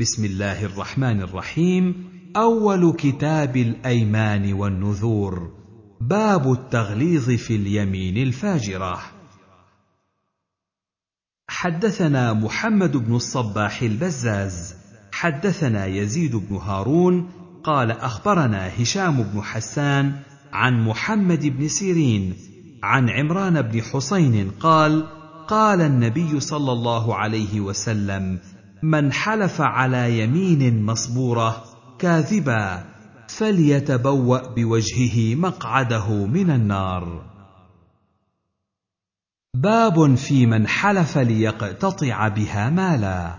بسم الله الرحمن الرحيم. أول كتاب الأيمان والنذور. باب التغليظ في اليمين الفاجرة. حدثنا محمد بن الصباح البزاز. حدثنا يزيد بن هارون. قال أخبرنا هشام بن حسان عن محمد بن سيرين عن عمران بن حسين قال قال النبي صلى الله عليه وسلم من حلف على يمين مصبورة كاذبا فليتبوأ بوجهه مقعده من النار. باب في من حلف ليقتطع بها مالا.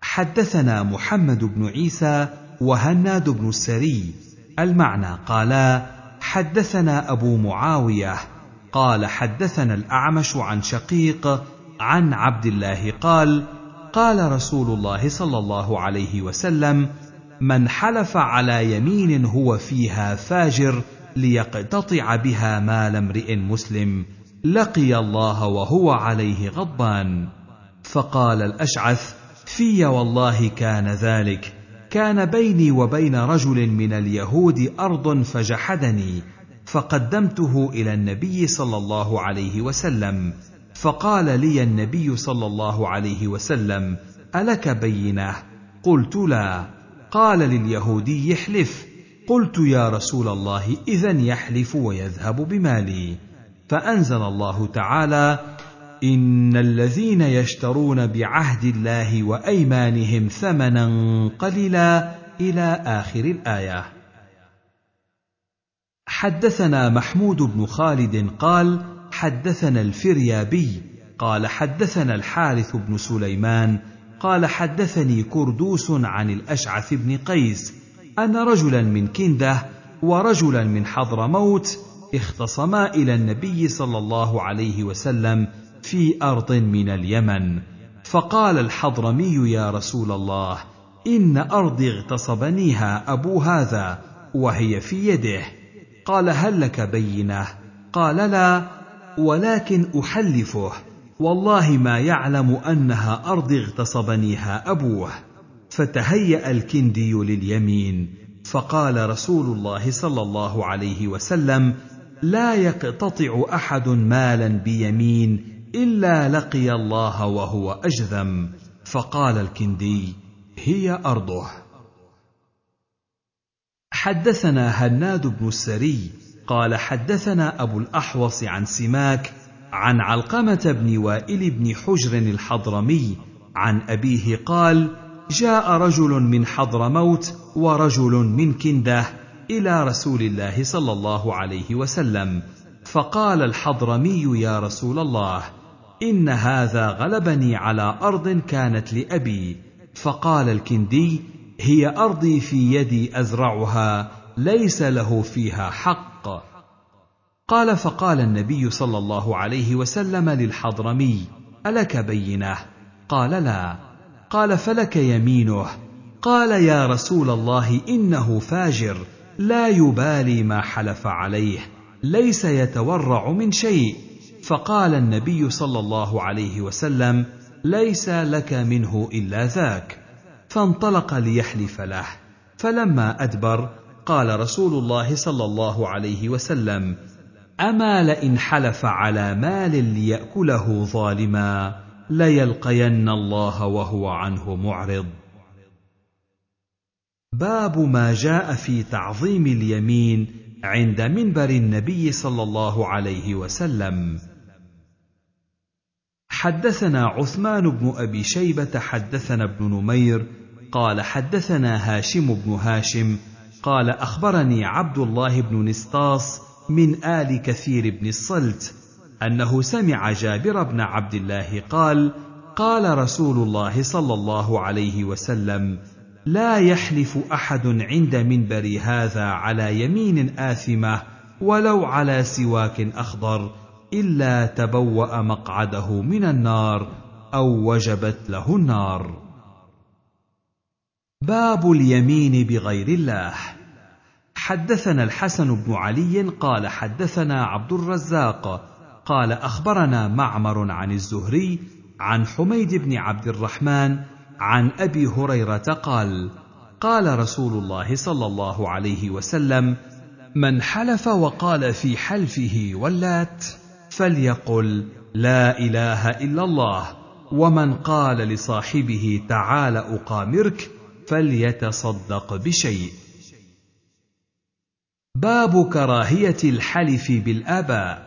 حدثنا محمد بن عيسى وهناد بن السري. المعنى قالا حدثنا أبو معاوية. قال حدثنا الأعمش عن شقيق عن عبد الله قال قال رسول الله صلى الله عليه وسلم من حلف على يمين هو فيها فاجر ليقتطع بها مال امرئ مسلم لقي الله وهو عليه غضبان. فقال الأشعث في والله كان ذلك كان بيني وبين رجل من اليهود أرض فجحدني فقدمته إلى النبي صلى الله عليه وسلم. فقال لي النبي صلى الله عليه وسلم ألك بينة؟ قلت لا. قال لليهودي احلف. قلت يا رسول الله اذا يحلف ويذهب بمالي. فأنزل الله تعالى إن الذين يشترون بعهد الله وأيمانهم ثمنا قليلا إلى آخر الآية. حدثنا محمود بن خالد قال حدثنا الفريابي قال حدثنا الحارث بن سليمان قال حدثني كردوس عن الأشعث بن قيس أن رجلا من كنده ورجلا من حضرموت اختصما إلى النبي صلى الله عليه وسلم في أرض من اليمن. فقال الحضرمي يا رسول الله إن ارضي اغتصبنيها أبو هذا وهي في يده. قال هل لك بينة؟ قال لا ولكن أحلفه. والله ما يعلم أنها أرض اغتصبنيها أبوه. فتهيأ الكندي لليمين. فقال رسول الله صلى الله عليه وسلم لا يقتطع أحد مالا بيمين إلا لقي الله وهو أجذم. فقال الكندي هي أرضه. حدثنا هناد بن السري قال حدثنا أبو الأحوص عن سماك عن علقمة بن وائل بن حجر الحضرمي عن أبيه قال جاء رجل من حضرموت ورجل من كنده إلى رسول الله صلى الله عليه وسلم فقال الحضرمي يا رسول الله إن هذا غلبني على أرض كانت لأبي. فقال الكندي هي أرضي في يدي أزرعها ليس له فيها حق. قال فقال النبي صلى الله عليه وسلم للحضرمي ألك بينة؟ قال لا. قال فلك يمينه؟ قال يا رسول الله إنه فاجر لا يبالي ما حلف عليه ليس يتورع من شيء. فقال النبي صلى الله عليه وسلم ليس لك منه إلا ذاك. فانطلق ليحلف له. فلما أدبر قال رسول الله صلى الله عليه وسلم أما لئن حلف على مال ليأكله ظالما ليلقين الله وهو عنه معرض. باب ما جاء في تعظيم اليمين عند منبر النبي صلى الله عليه وسلم. حدثنا عثمان بن أبي شيبة حدثنا ابن نمير قال حدثنا هاشم بن هاشم قال أخبرني عبد الله بن نسطاس من آل كثير بن الصلت أنه سمع جابر بن عبد الله قال قال رسول الله صلى الله عليه وسلم لا يحلف أحد عند منبر هذا على يمين آثمة ولو على سواك أخضر إلا تبوأ مقعده من النار أو وجبت له النار. باب اليمين بغير الله. حدثنا الحسن بن علي قال حدثنا عبد الرزاق قال أخبرنا معمر عن الزهري عن حميد بن عبد الرحمن عن أبي هريرة قال قال رسول الله صلى الله عليه وسلم من حلف وقال في حلفه ولات فليقل لا إله إلا الله ومن قال لصاحبه تعال أقامرك فليتصدق بشيء. باب كراهية الحلف بالآباء.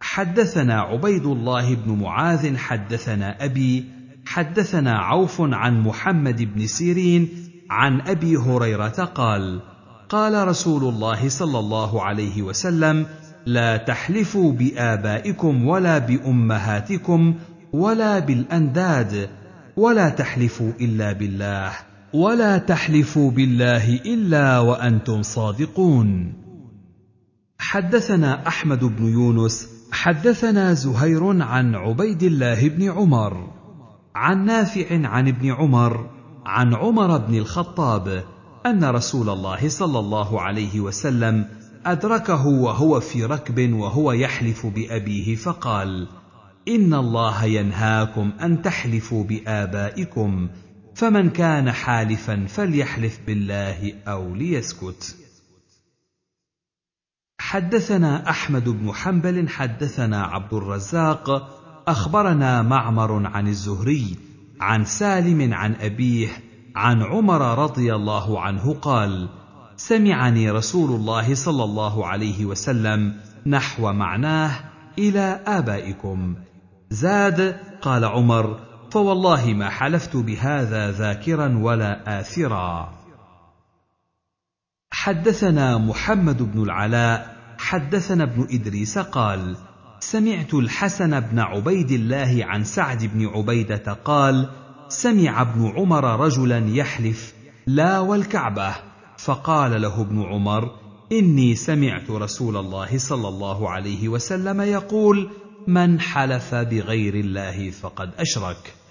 حدثنا عبيد الله بن معاذ حدثنا أبي حدثنا عوف عن محمد بن سيرين عن أبي هريرة قال قال رسول الله صلى الله عليه وسلم لا تحلفوا بآبائكم ولا بأمهاتكم ولا بالأنداد ولا تحلفوا إلا بالله. ولا تحلفوا بالله إلا وأنتم صادقون. حدثنا أحمد بن يونس حدثنا زهير عن عبيد الله بن عمر عن نافع عن ابن عمر عن عمر بن الخطاب أن رسول الله صلى الله عليه وسلم أدركه وهو في ركب وهو يحلف بأبيه فقال إن الله ينهاكم أن تحلفوا بآبائكم فمن كان حالفا فليحلف بالله أو ليسكت. حدثنا أحمد بن حنبل حدثنا عبد الرزاق أخبرنا معمر عن الزهري عن سالم عن أبيه عن عمر رضي الله عنه قال سمعني رسول الله صلى الله عليه وسلم نحو معناه إلى آبائكم. زاد قال عمر فوالله ما حلفت بهذا ذاكرا ولا آثرا. حدثنا محمد بن العلاء حدثنا ابن إدريس قال سمعت الحسن بن عبيد الله عن سعد بن عبيدة قال سمع ابن عمر رجلا يحلف لا والكعبة فقال له ابن عمر إني سمعت رسول الله صلى الله عليه وسلم يقول من حلف بغير الله فقد أشرك.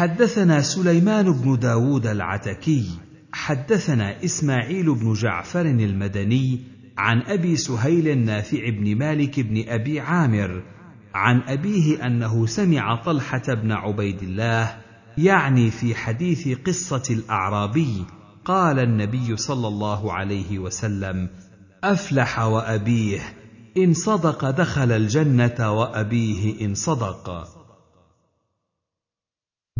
حدثنا سليمان بن داود العتكي حدثنا إسماعيل بن جعفر المدني عن أبي سهيل النافع بن مالك بن أبي عامر عن أبيه أنه سمع طلحة بن عبيد الله يعني في حديث قصة الأعرابي قال النبي صلى الله عليه وسلم أفلح وأبيه إن صدق دخل الجنة وأبيه إن صدق.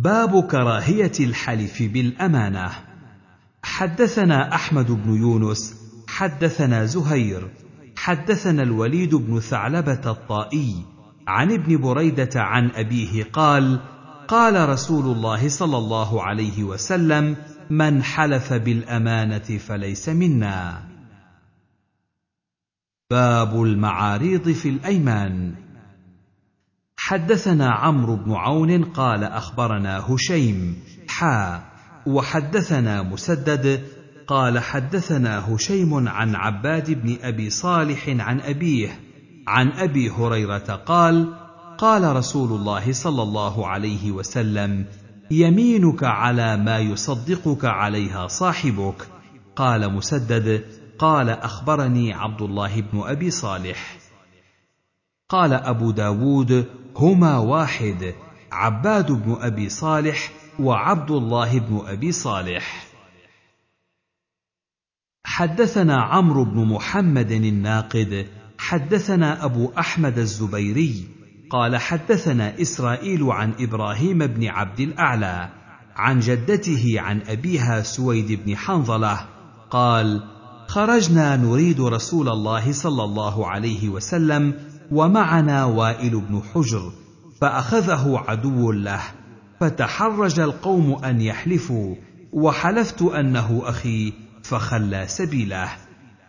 باب كراهية الحلف بالأمانة. حدثنا أحمد بن يونس حدثنا زهير حدثنا الوليد بن ثعلبة الطائي عن ابن بريدة عن أبيه قال قال رسول الله صلى الله عليه وسلم من حلف بالأمانة فليس منا. باب المعاريض في الأيمان. حدثنا عمرو بن عون قال أخبرنا هشيم حا وحدثنا مسدد قال حدثنا هشيم عن عباد بن أبي صالح عن أبيه عن أبي هريرة قال قال رسول الله صلى الله عليه وسلم يمينك على ما يصدقك عليها صاحبك. قال مسدد قال أخبرني عبد الله بن أبي صالح. قال أبو داود هما واحد عباد بن أبي صالح وعبد الله بن أبي صالح. حدثنا عمرو بن محمد الناقد حدثنا أبو أحمد الزبيري قال حدثنا إسرائيل عن إبراهيم بن عبد الأعلى عن جدته عن أبيها سويد بن حنظلة قال خرجنا نريد رسول الله صلى الله عليه وسلم ومعنا وائل بن حجر فأخذه عدو له فتحرج القوم أن يحلفوا وحلفت أنه أخي فخلى سبيله.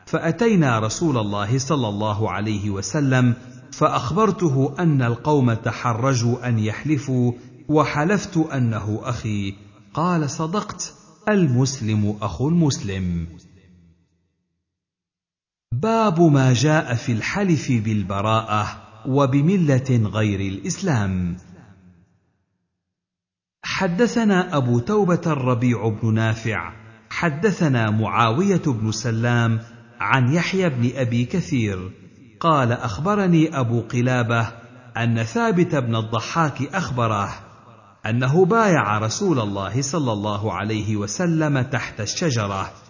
فأتينا رسول الله صلى الله عليه وسلم فأخبرته أن القوم تحرجوا أن يحلفوا وحلفت أنه أخي. قال صدقت المسلم أخو المسلم. باب ما جاء في الحلف بالبراءة وبملة غير الإسلام. حدثنا أبو توبة الربيع بن نافع حدثنا معاوية بن سلام عن يحيى بن أبي كثير قال أخبرني أبو قلابة أن ثابت بن الضحاك أخبره أنه بايع رسول الله صلى الله عليه وسلم تحت الشجرة.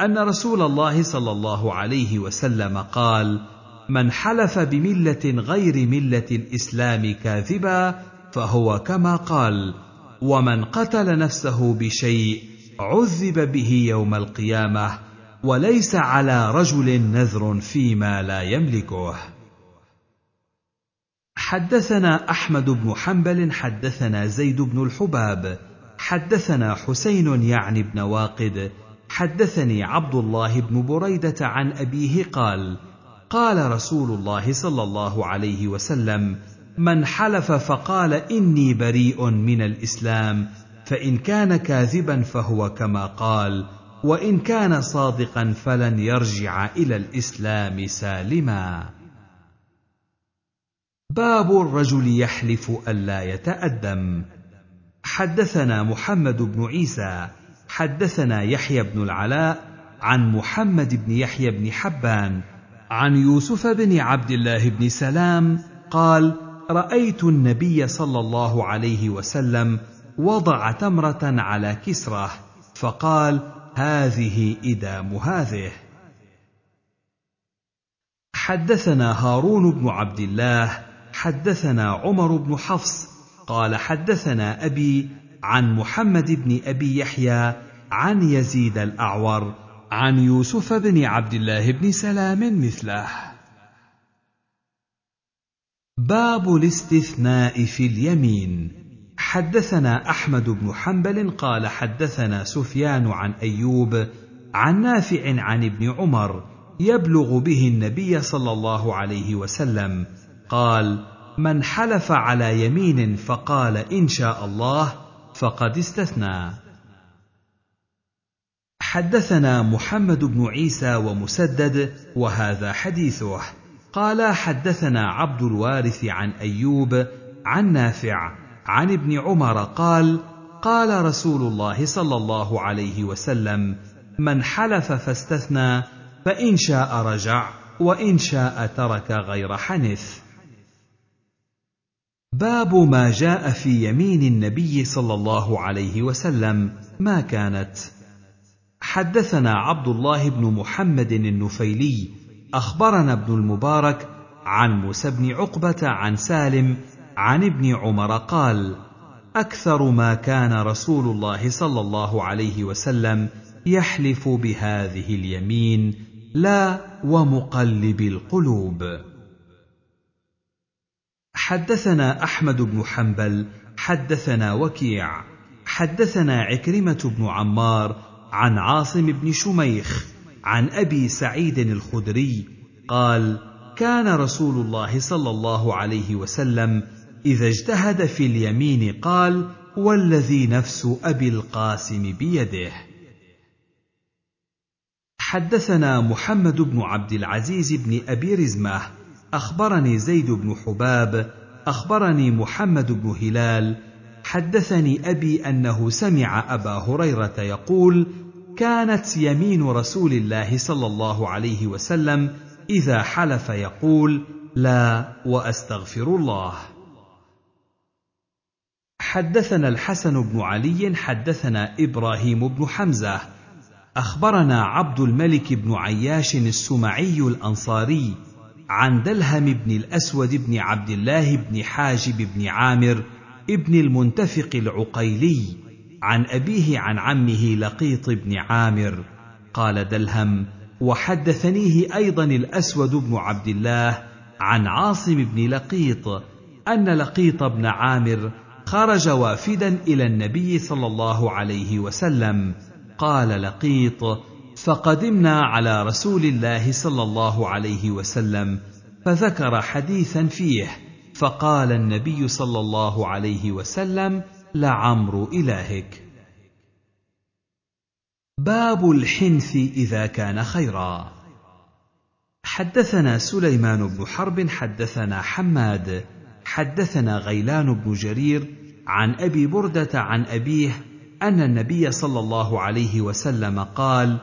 أن رسول الله صلى الله عليه وسلم قال من حلف بملة غير ملة الإسلام كاذبا فهو كما قال ومن قتل نفسه بشيء عذب به يوم القيامة وليس على رجل نذر فيما لا يملكه. حدثنا أحمد بن حنبل حدثنا زيد بن الحباب حدثنا حسين يعني بن واقد حدثني عبد الله بن بريدة عن أبيه قال قال رسول الله صلى الله عليه وسلم من حلف فقال إني بريء من الإسلام فإن كان كاذبا فهو كما قال وإن كان صادقا فلن يرجع إلى الإسلام سالما. باب الرجل يحلف الا يتأدم. حدثنا محمد بن عيسى حدثنا يحيى بن العلاء عن محمد بن يحيى بن حبان عن يوسف بن عبد الله بن سلام قال رأيت النبي صلى الله عليه وسلم وضع تمرة على كسرة فقال هذه إدام هذه. حدثنا هارون بن عبد الله حدثنا عمر بن حفص قال حدثنا أبي عن محمد بن أبي يحيى عن يزيد الأعور عن يوسف بن عبد الله بن سلام مثله. باب الاستثناء في اليمين. حدثنا أحمد بن حنبل قال حدثنا سفيان عن أيوب عن نافع عن ابن عمر يبلغ به النبي صلى الله عليه وسلم. قال من حلف على يمين فقال إن شاء الله فقد استثنى. حدثنا محمد بن عيسى ومسدد وهذا حديثه. قال حدثنا عبد الوارث عن أيوب عن نافع عن ابن عمر قال قال رسول الله صلى الله عليه وسلم من حلف فاستثنى فإن شاء رجع وإن شاء ترك غير حنث باب ما جاء في يمين النبي صلى الله عليه وسلم ما كانت. حدثنا عبد الله بن محمد النفيلي أخبرنا ابن المبارك عن موسى بن عقبة عن سالم عن ابن عمر قال أكثر ما كان رسول الله صلى الله عليه وسلم يحلف بهذه اليمين لا ومقلب القلوب. حدثنا أحمد بن حنبل حدثنا وكيع حدثنا عكرمة بن عمار عن عاصم بن شميخ عن أبي سعيد الخدري قال كان رسول الله صلى الله عليه وسلم إذا اجتهد في اليمين قال والذي نفس أبي القاسم بيده. حدثنا محمد بن عبد العزيز بن أبي رزمة أخبرني زيد بن حباب أخبرني محمد بن هلال حدثني أبي أنه سمع أبا هريرة يقول كانت يمين رسول الله صلى الله عليه وسلم إذا حلف يقول لا وأستغفر الله حدثنا الحسن بن علي حدثنا إبراهيم بن حمزة. أخبرنا عبد الملك بن عياش السمعي الأنصاري عن دلهم بن الأسود بن عبد الله بن حاجب بن عامر ابن المنتفق العقيلي عن أبيه عن عمه لقيط بن عامر. قال دلهم وحدثنيه أيضا الأسود بن عبد الله عن عاصم بن لقيط أن لقيط بن عامر خرج وافدا إلى النبي صلى الله عليه وسلم. قال لقيط فقدمنا على رسول الله صلى الله عليه وسلم فذكر حديثا فيه فقال النبي صلى الله عليه وسلم لعمر إلهك. باب الحنث إذا كان خيرا. حدثنا سليمان بن حرب حدثنا حماد حدثنا غيلان بن جرير عن أبي بردة عن أبيه أن النبي صلى الله عليه وسلم قال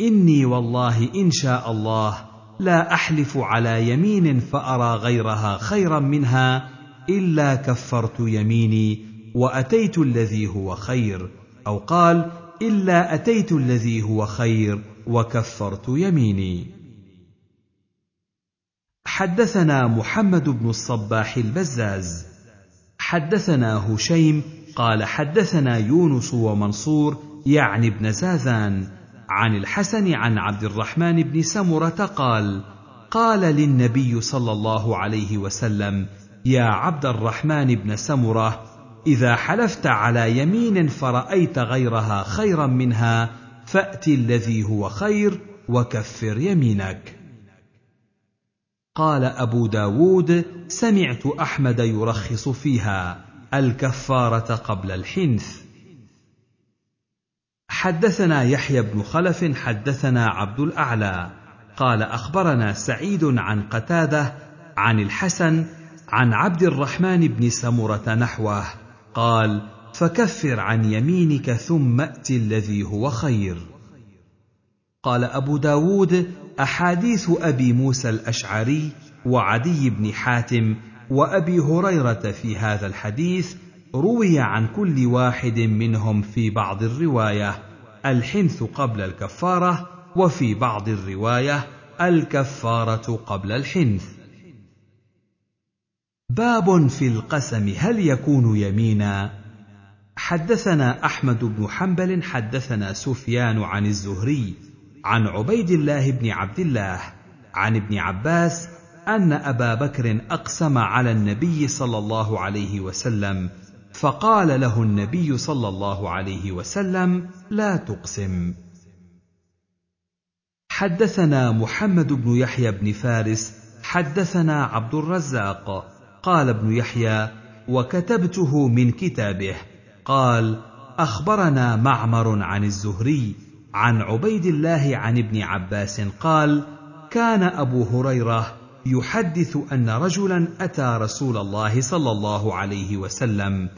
إني والله إن شاء الله لا أحلف على يمين فأرى غيرها خيرا منها إلا كفرت يميني وأتيت الذي هو خير أو قال إلا أتيت الذي هو خير وكفرت يميني. حدثنا محمد بن الصباح البزاز. حدثنا هشيم قال حدثنا يونس ومنصور يعني ابن زازان عن الحسن عن عبد الرحمن بن سمرة قال قال للنبي صلى الله عليه وسلم يا عبد الرحمن بن سمرة إذا حلفت على يمين فرأيت غيرها خيرا منها فأت الذي هو خير وكفر يمينك. قال أبو داود سمعت أحمد يرخص فيها الكفارة قبل الحنث. حدثنا يحيى بن خلف حدثنا عبد الأعلى. قال أخبرنا سعيد عن قتادة عن الحسن عن عبد الرحمن بن سمرة نحوه. قال فكفر عن يمينك ثم أت الذي هو خير. قال أبو داود أحاديث أبي موسى الأشعري وعدي بن حاتم وأبي هريرة في هذا الحديث روي عن كل واحد منهم في بعض الرواية. الحنث قبل الكفارة وفي بعض الرواية الكفارة قبل الحنث. باب في القسم هل يكون يمينا؟ حدثنا أحمد بن حنبل حدثنا سفيان عن الزهري عن عبيد الله بن عبد الله عن ابن عباس أن أبا بكر أقسم على النبي صلى الله عليه وسلم فقال له النبي صلى الله عليه وسلم لا تقسم. حدثنا محمد بن يحيى بن فارس حدثنا عبد الرزاق. قال ابن يحيى وكتبته من كتابه. قال أخبرنا معمر عن الزهري عن عبيد الله عن ابن عباس قال كان أبو هريرة يحدث أن رجلا أتى رسول الله صلى الله عليه وسلم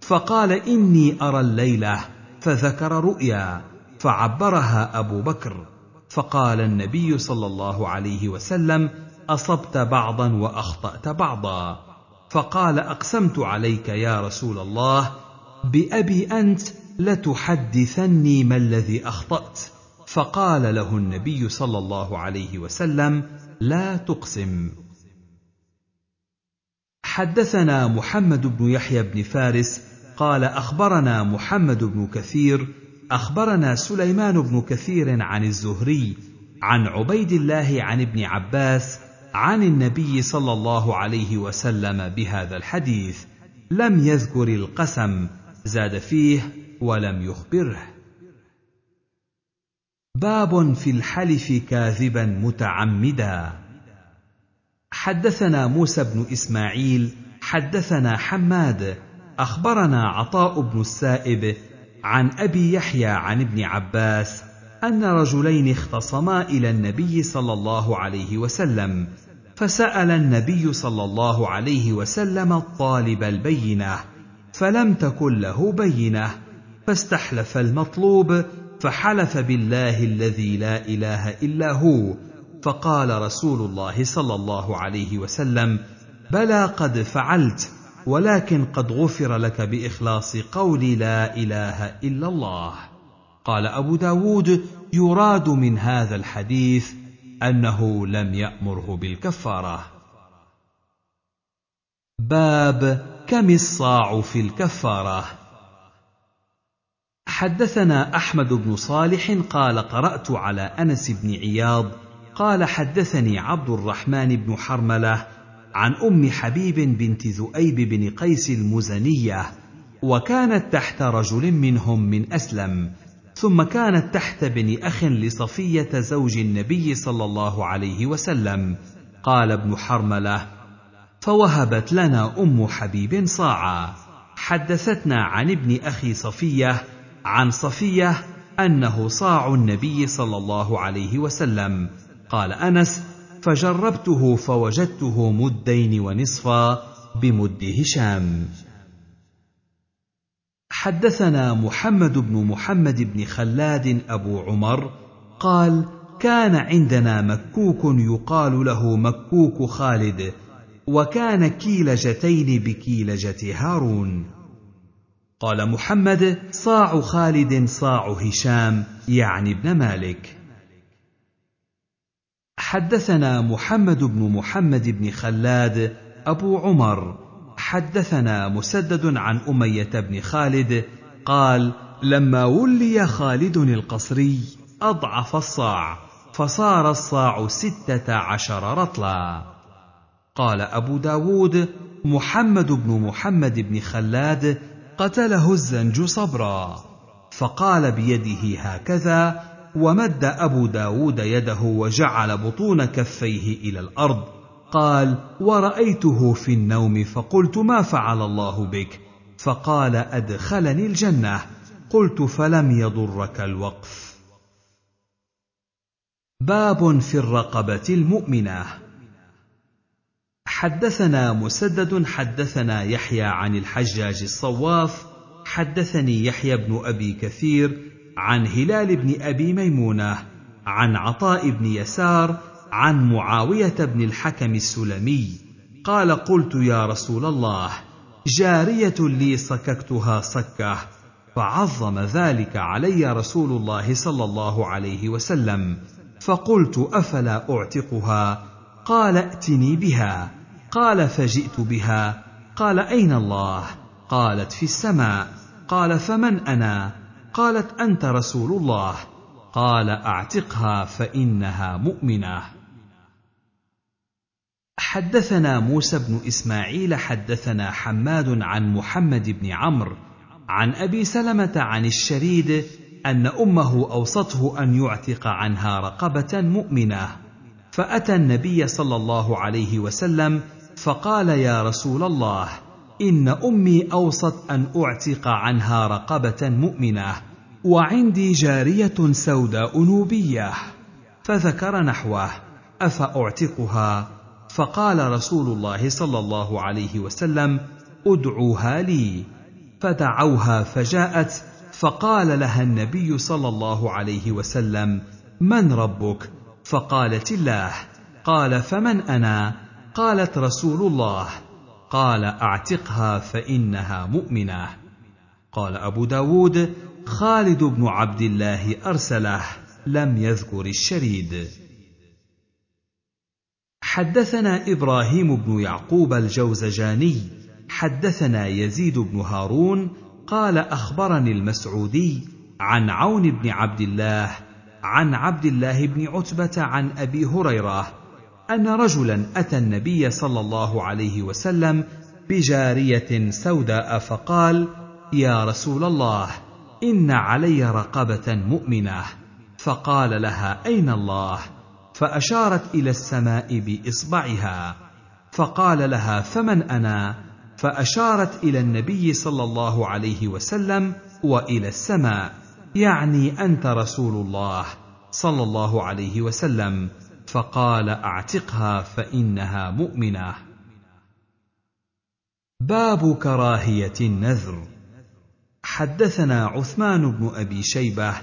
فقال إني أرى الليلة فذكر رؤيا فعبرها أبو بكر. فقال النبي صلى الله عليه وسلم أصبت بعضا وأخطأت بعضا. فقال أقسمت عليك يا رسول الله بأبي أنت لتحدثني ما الذي أخطأت. فقال له النبي صلى الله عليه وسلم لا تقسم. حدثنا محمد بن يحيى بن فارس قال أخبرنا محمد بن كثير أخبرنا سليمان بن كثير عن الزهري عن عبيد الله عن ابن عباس عن النبي صلى الله عليه وسلم بهذا الحديث. لم يذكر القسم زاد فيه ولم يخبره. باب في الحلف كاذبا متعمدا. حدثنا موسى بن إسماعيل حدثنا حماد أخبرنا عطاء بن السائب عن أبي يحيى عن ابن عباس أن رجلين اختصما إلى النبي صلى الله عليه وسلم فسأل النبي صلى الله عليه وسلم الطالب البينة فلم تكن له بينة فاستحلف المطلوب فحلف بالله الذي لا إله إلا هو فقال رسول الله صلى الله عليه وسلم بلى قد فعلت ولكن قد غفر لك بإخلاص قول لا إله إلا الله. قال أبو داود يراد من هذا الحديث أنه لم يأمره بالكفارة. باب كم الصاع في الكفارة. حدثنا أحمد بن صالح قال قرأت على أنس بن عياض قال حدثني عبد الرحمن بن حرملة عن أم حبيب بنت ذؤيب بن قيس المزنية وكانت تحت رجل منهم من أسلم ثم كانت تحت بن أخ لصفية زوج النبي صلى الله عليه وسلم. قال ابن حرملة فوهبت لنا أم حبيب صاعا حدثتنا عن ابن أخي صفية عن صفية أنه صاع النبي صلى الله عليه وسلم. قال أنس فجربته فوجدته مدين ونصفا بمد هشام. حدثنا محمد بن محمد بن خلاد أبو عمر قال كان عندنا مكوك يقال له مكوك خالد وكان كيلجتين بكيلجة هارون. قال محمد صاع خالد صاع هشام يعني ابن مالك. حدثنا محمد بن محمد بن خلاد أبو عمر. حدثنا مسدد عن أمية بن خالد قال لما ولي خالد القصري أضعف الصاع فصار الصاع ستة عشر رطلا. قال أبو داود محمد بن محمد بن خلاد قتله الزنج صبرا فقال بيده هكذا ومد أبو داود يده وجعل بطون كفيه إلى الأرض. قال ورأيته في النوم فقلت ما فعل الله بك؟ فقال أدخلني الجنة. قلت فلم يضرك الوقف. باب في الرقبة المؤمنة. حدثنا مسدد حدثنا يحيى عن الحجاج الصواف حدثني يحيى بن أبي كثير عن هلال بن أبي ميمونة عن عطاء بن يسار عن معاوية بن الحكم السلمي. قال قلت يا رسول الله جارية لي صككتها صكة فعظم ذلك علي رسول الله صلى الله عليه وسلم. فقلت أفلا أعتقها؟ قال ائتني بها. قال فجئت بها. قال أين الله؟ قالت في السماء. قال فمن أنا؟ قالت أنت رسول الله. قال أعتقها فإنها مؤمنة. حدثنا موسى بن إسماعيل حدثنا حماد عن محمد بن عمرو عن أبي سلمة عن الشريد أن أمه أوصته أن يعتق عنها رقبة مؤمنة. فأتى النبي صلى الله عليه وسلم فقال يا رسول الله إن أمي أوصت أن أعتق عنها رقبة مؤمنة وعندي جارية سوداء نوبية فذكر نحوه أفأعتقها؟ فقال رسول الله صلى الله عليه وسلم أدعوها لي. فدعوها فجاءت فقال لها النبي صلى الله عليه وسلم من ربك؟ فقالت الله قال فمن أنا؟ قالت رسول الله قال اعتقها فإنها مؤمنة. قال أبو داود خالد بن عبد الله أرسله لم يذكر الشريد. حدثنا إبراهيم بن يعقوب الجوزجاني حدثنا يزيد بن هارون قال أخبرني المسعودي عن عون بن عبد الله عن عبد الله بن عتبة عن أبي هريرة أن رجلا أتى النبي صلى الله عليه وسلم بجارية سوداء فقال يا رسول الله إن علي رقبة مؤمنة. فقال لها أين الله؟ فأشارت إلى السماء بإصبعها. فقال لها فمن أنا؟ فأشارت إلى النبي صلى الله عليه وسلم وإلى السماء يعني أنت رسول الله صلى الله عليه وسلم. فقال اعتقها فإنها مؤمنة. باب كراهية النذر. حدثنا عثمان بن أبي شيبة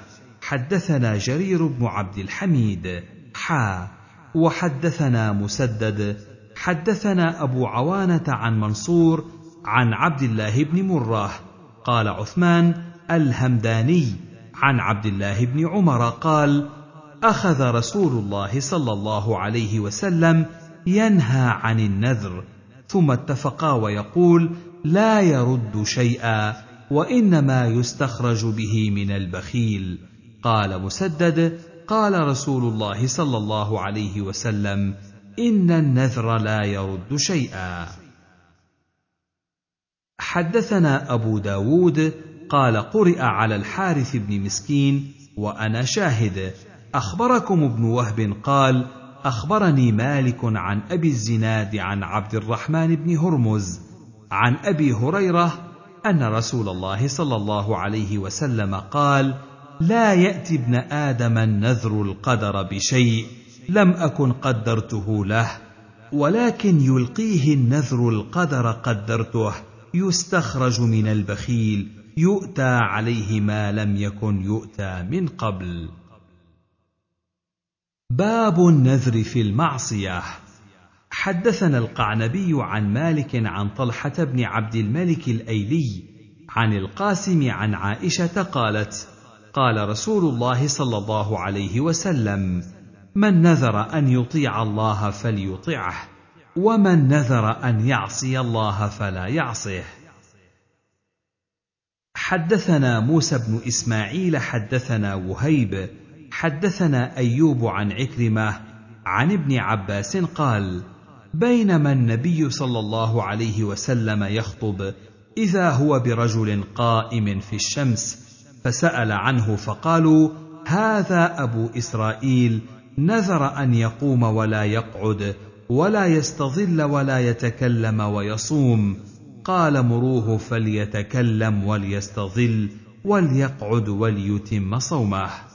حدثنا جرير بن عبد الحميد حا وحدثنا مسدد حدثنا أبو عوانة عن منصور عن عبد الله بن مرة. قال عثمان الهمداني. عن عبد الله بن عمر قال أخذ رسول الله صلى الله عليه وسلم ينهى عن النذر ثم اتفقا ويقول لا يرد شيئا وإنما يستخرج به من البخيل. قال مسدد قال رسول الله صلى الله عليه وسلم إن النذر لا يرد شيئا. حدثنا أبو داود قال قرئ على الحارث بن مسكين وأنا شاهد. أخبركم ابن وهب قال أخبرني مالك عن أبي الزناد عن عبد الرحمن بن هرمز عن أبي هريرة أن رسول الله صلى الله عليه وسلم قال لا يأتي ابن آدم النذر القدر بشيء لم أكن قدرته له ولكن يلقيه النذر القدر قدرته يستخرج من البخيل يؤتى عليه ما لم يكن يؤتى من قبل. باب النذر في المعصية. حدثنا القعنبي عن مالك عن طلحة بن عبد الملك الأيلي عن القاسم عن عائشة قالت قال رسول الله صلى الله عليه وسلم من نذر أن يطيع الله فليطعه ومن نذر أن يعصي الله فلا يعصه. حدثنا موسى بن إسماعيل حدثنا وهيب حدثنا أيوب عن عكرمة عن ابن عباس قال بينما النبي صلى الله عليه وسلم يخطب إذا هو برجل قائم في الشمس فسأل عنه فقالوا هذا أبو إسرائيل نذر أن يقوم ولا يقعد ولا يستظل ولا يتكلم ويصوم قال مروه فليتكلم وليستظل وليقعد وليتم صومه.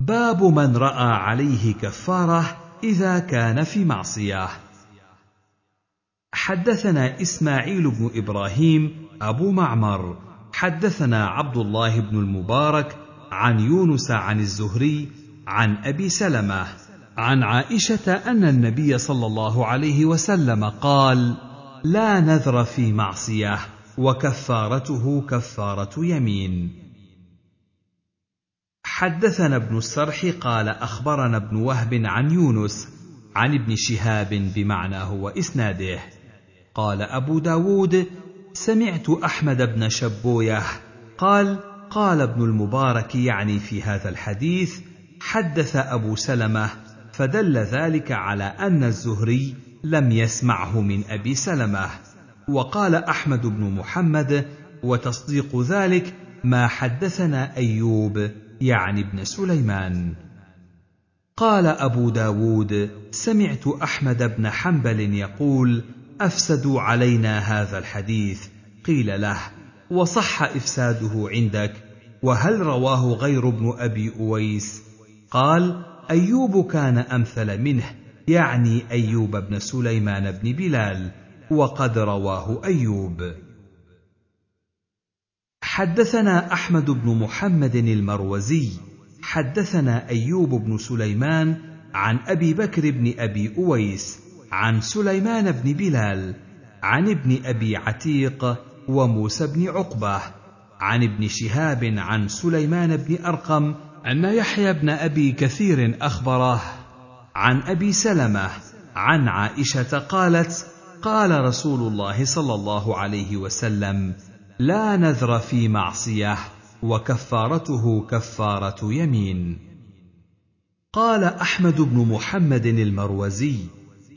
باب من رأى عليه كفارة إذا كان في معصية. حدثنا إسماعيل بن إبراهيم أبو معمر. حدثنا عبد الله بن المبارك عن يونس عن الزهري عن أبي سلمة. عن عائشة أن النبي صلى الله عليه وسلم قال لا نذر في معصية وكفارته كفارة يمين. حدثنا ابن السرح قال أخبرنا ابن وهب عن يونس عن ابن شهاب بمعناه واسناده قال أبو داود سمعت أحمد بن شبوية قال قال ابن المبارك يعني في هذا الحديث حدث أبو سلمة فدل ذلك على أن الزهري لم يسمعه من أبي سلمة. وقال أحمد بن محمد وتصديق ذلك ما حدثنا أيوب يعني ابن سليمان. قال أبو داود سمعت أحمد بن حنبل يقول افسدوا علينا هذا الحديث. قيل له وصح إفساده عندك وهل رواه غير ابن أبي أويس؟ قال أيوب كان أمثل منه يعني أيوب بن سليمان بن بلال وقد رواه أيوب. حدثنا أحمد بن محمد المروزي حدثنا أيوب بن سليمان عن أبي بكر بن أبي أويس عن سليمان بن بلال عن ابن أبي عتيق وموسى بن عقبة عن ابن شهاب عن سليمان بن أرقم أن يحيى بن أبي كثير أخبره عن أبي سلمة عن عائشة قالت قال رسول الله صلى الله عليه وسلم لا نذر في معصية وكفارته كفارة يمين. قال أحمد بن محمد المروزي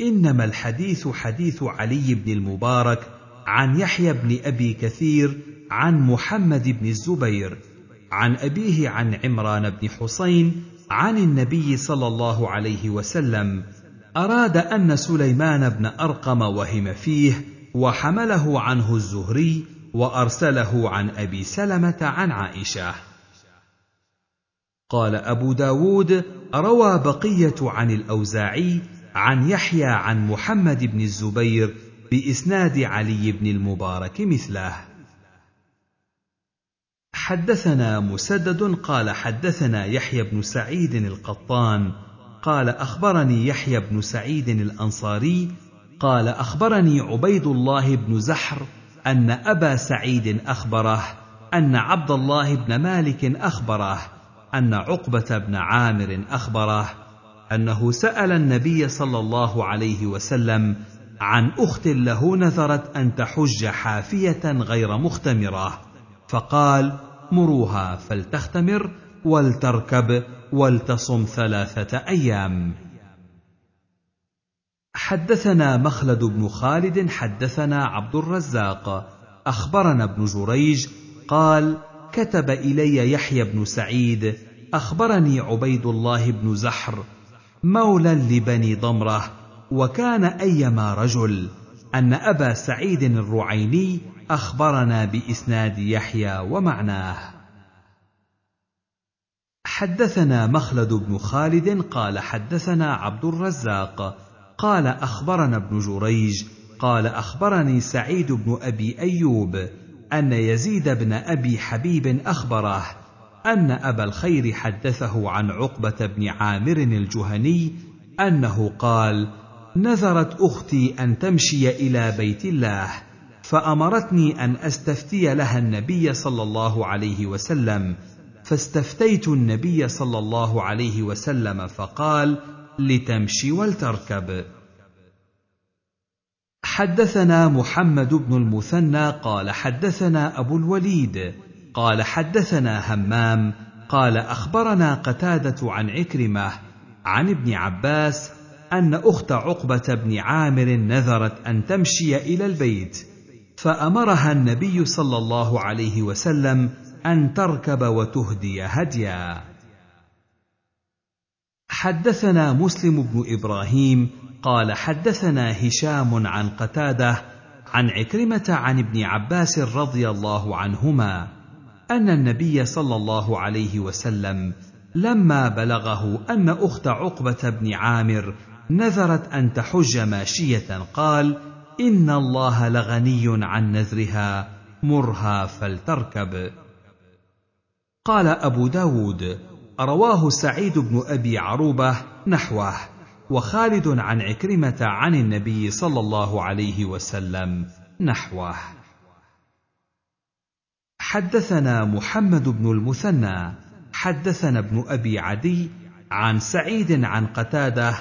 إنما الحديث حديث علي بن المبارك عن يحيى بن أبي كثير عن محمد بن الزبير عن أبيه عن عمران بن حسين عن النبي صلى الله عليه وسلم. أراد أن سليمان بن أرقم وهم فيه وحمله عنه الزهري وأرسله عن أبي سلمة عن عائشة. قال أبو داود روى بقية عن الأوزاعي عن يحيى عن محمد بن الزبير بإسناد علي بن المبارك مثله. حدثنا مسدد قال حدثنا يحيى بن سعيد القطان قال أخبرني يحيى بن سعيد الأنصاري قال أخبرني عبيد الله بن زحر أن أبا سعيد أخبره أن عبد الله بن مالك أخبره أن عقبة بن عامر أخبره أنه سأل النبي صلى الله عليه وسلم عن أخت له نذرت أن تحج حافية غير مختمرة فقال مروها فلتختمر ولتركب ولتصم ثلاثة أيام. حدثنا مخلد بن خالد حدثنا عبد الرزاق. أخبرنا ابن جريج قال كتب إلي يحيى بن سعيد أخبرني عبيد الله بن زحر مولى لبني ضمرة وكان أيما رجل أن أبا سعيد الرعيني أخبرنا بإسناد يحيى ومعناه. حدثنا مخلد بن خالد قال حدثنا عبد الرزاق قال أخبرنا ابن جريج قال أخبرني سعيد بن أبي أيوب أن يزيد بن أبي حبيب اخبره أن أبا الخير حدثه عن عقبة بن عامر الجهني أنه قال نذرت أختي أن تمشي إلى بيت الله فأمرتني أن أستفتي لها النبي صلى الله عليه وسلم فاستفتيت النبي صلى الله عليه وسلم فقال لتمشي ولتركب. حدثنا محمد بن المثنى قال حدثنا أبو الوليد قال حدثنا همام قال أخبرنا قتادة عن عكرمة عن ابن عباس أن أخت عقبة بن عامر نذرت أن تمشي إلى البيت فأمرها النبي صلى الله عليه وسلم أن تركب وتهدي هديا. حدثنا مسلم بن إبراهيم قال حدثنا هشام عن قتادة عن عكرمة عن ابن عباس رضي الله عنهما أن النبي صلى الله عليه وسلم لما بلغه أن أخت عقبة بن عامر نذرت أن تحج ماشية قال إن الله لغني عن نذرها مرها فلتركب. قال أبو داود رواه سعيد بن أبي عروبة نحوه وخالد عن عكرمة عن النبي صلى الله عليه وسلم نحوه. حدثنا محمد بن المثنى حدثنا ابن أبي عدي عن سعيد عن قتادة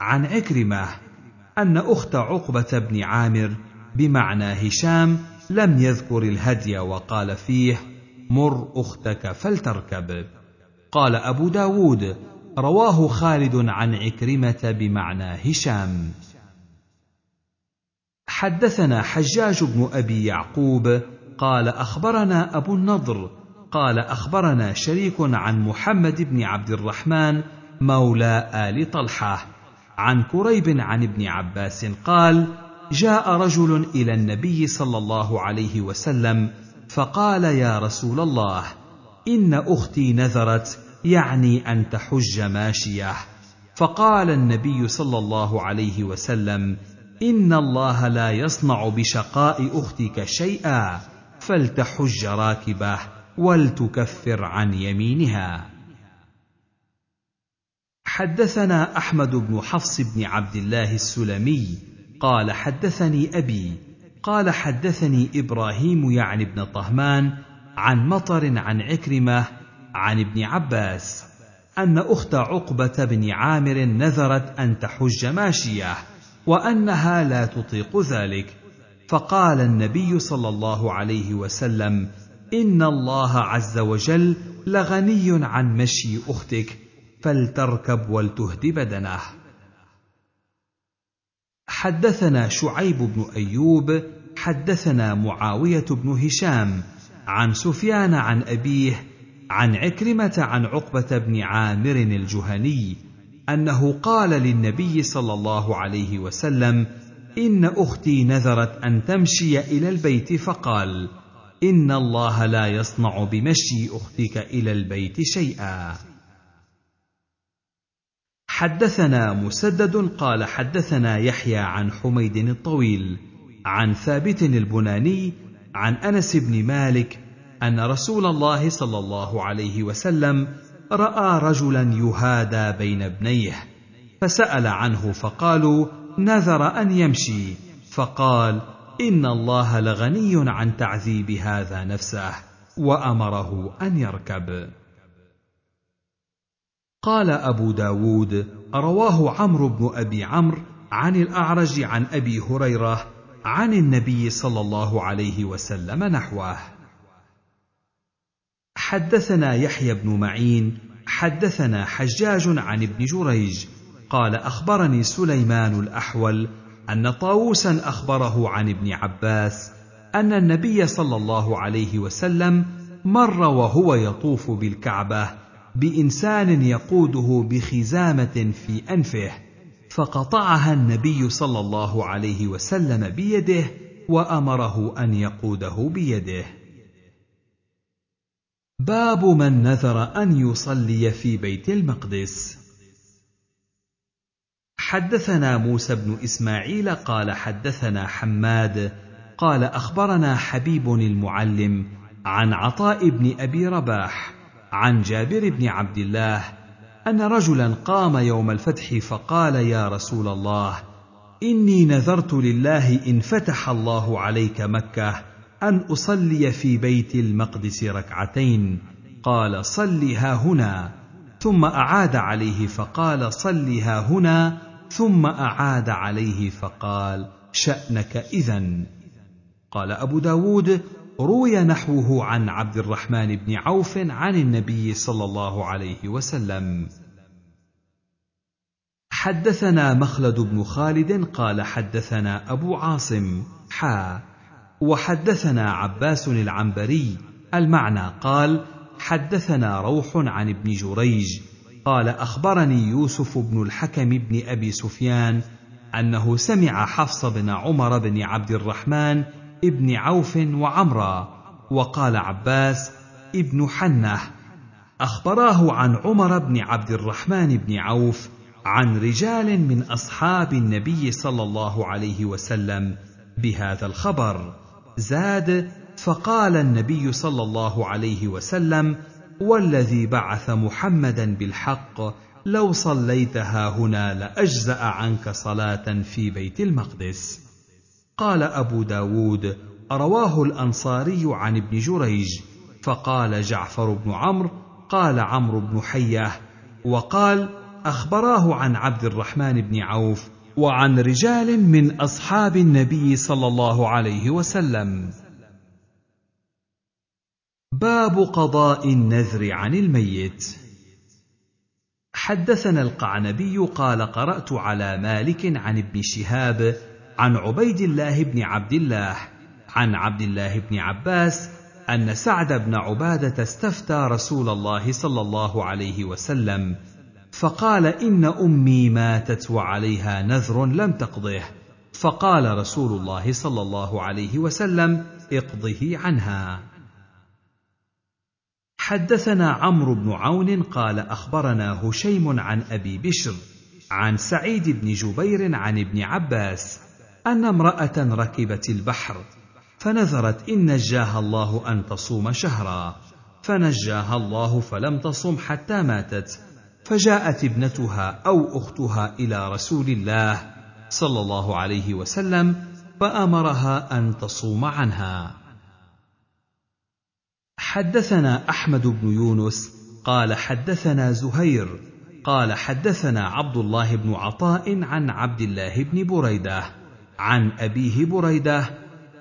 عن عكرمة أن أخت عقبة بن عامر بمعنى هشام لم يذكر الهدي وقال فيه مر أختك فلتركب. قال أبو داود رواه خالد عن عكرمة بمعنى هشام. حدثنا حجاج بن أبي يعقوب قال أخبرنا أبو النضر قال أخبرنا شريك عن محمد بن عبد الرحمن مولى آل طلحة. عن كريب عن ابن عباس قال جاء رجل إلى النبي صلى الله عليه وسلم فقال يا رسول الله إن أختي نذرت يعني أن تحج ماشية. فقال النبي صلى الله عليه وسلم إن الله لا يصنع بشقاء أختك شيئا فلتحج راكبة ولتكفر عن يمينها. حدثنا أحمد بن حفص بن عبد الله السلمي قال حدثني أبي قال حدثني إبراهيم يعني بن طهمان عن مطر عن عكرمة عن ابن عباس أن أخت عقبة بن عامر نذرت أن تحج ماشية وأنها لا تطيق ذلك. فقال النبي صلى الله عليه وسلم إن الله عز وجل لغني عن مشي أختك فلتركب ولتهد بدنه حدثنا شعيب بن أيوب حدثنا معاوية بن هشام عن سفيان عن أبيه عن عكرمة عن عقبة بن عامر الجهني أنه قال للنبي صلى الله عليه وسلم إن أختي نذرت أن تمشي إلى البيت فقال إن الله لا يصنع بمشي أختك إلى البيت شيئا. حدثنا مسدد قال حدثنا يحيى عن حميد الطويل عن ثابت البناني عن أنس بن مالك أن رسول الله صلى الله عليه وسلم رأى رجلا يهادى بين ابنيه فسأل عنه فقالوا نذر أن يمشي. فقال إن الله لغني عن تعذيب هذا نفسه وأمره أن يركب. قال أبو داود رواه عمرو بن أبي عمرو عن الأعرج عن أبي هريرة عن النبي صلى الله عليه وسلم نحوه. حدثنا يحيى بن معين حدثنا حجاج عن ابن جريج قال أخبرني سليمان الأحول أن طاووسا أخبره عن ابن عباس أن النبي صلى الله عليه وسلم مر وهو يطوف بالكعبة بإنسان يقوده بخزامة في أنفه فقطعها النبي صلى الله عليه وسلم بيده وأمره أن يقوده بيده. باب من نذر أن يصلي في بيت المقدس. حدثنا موسى بن إسماعيل قال حدثنا حماد قال أخبرنا حبيب المعلم عن عطاء بن أبي رباح عن جابر بن عبد الله أن رجلا قام يوم الفتح فقال يا رسول الله إني نذرت لله إن فتح الله عليك مكة أن أصلي في بيت المقدس ركعتين. قال صل ها هنا. ثم أعاد عليه فقال صل ها هنا. ثم أعاد عليه فقال شأنك اذا قال أبو داود روي نحوه عن عبد الرحمن بن عوف عن النبي صلى الله عليه وسلم. حدثنا مخلد بن خالد قال حدثنا أبو عاصم. حا. وحدثنا عباس العنبري المعنى قال حدثنا روح عن ابن جريج قال أخبرني يوسف بن الحكم بن أبي سفيان أنه سمع حفص بن عمر بن عبد الرحمن ابن عوف وعمرا وقال عباس ابن حنه أخبراه عن عمر بن عبد الرحمن بن عوف عن رجال من أصحاب النبي صلى الله عليه وسلم بهذا الخبر. زاد فقال النبي صلى الله عليه وسلم والذي بعث محمدا بالحق لو صليتها هنا لأجزأ عنك صلاة في بيت المقدس. قال أبو داود رواه الأنصاري عن ابن جريج. فقال جعفر بن عمرو قال عمرو بن حيه وقال أخبراه عن عبد الرحمن بن عوف وعن رجال من أصحاب النبي صلى الله عليه وسلم. باب قضاء النذر عن الميت. حدثنا القعنبي قال قرأت على مالك عن ابن شهاب عن عبيد الله بن عبد الله عن عبد الله بن عباس أن سعد بن عبادة استفتى رسول الله صلى الله عليه وسلم فقال إن أمي ماتت وعليها نذر لم تقضه. فقال رسول الله صلى الله عليه وسلم اقضه عنها. حدثنا عمرو بن عون قال أخبرنا هشيم عن أبي بشر عن سعيد بن جبير عن ابن عباس أن امرأة ركبت البحر فنذرت إن نجاها الله أن تصوم شهرا فنجاها الله فلم تصم حتى ماتت. فجاءت ابنتها أو أختها إلى رسول الله صلى الله عليه وسلم فأمرها أن تصوم عنها. حدثنا أحمد بن يونس قال حدثنا زهير قال حدثنا عبد الله بن عطاء عن عبد الله بن بريدة عن أبيه بريدة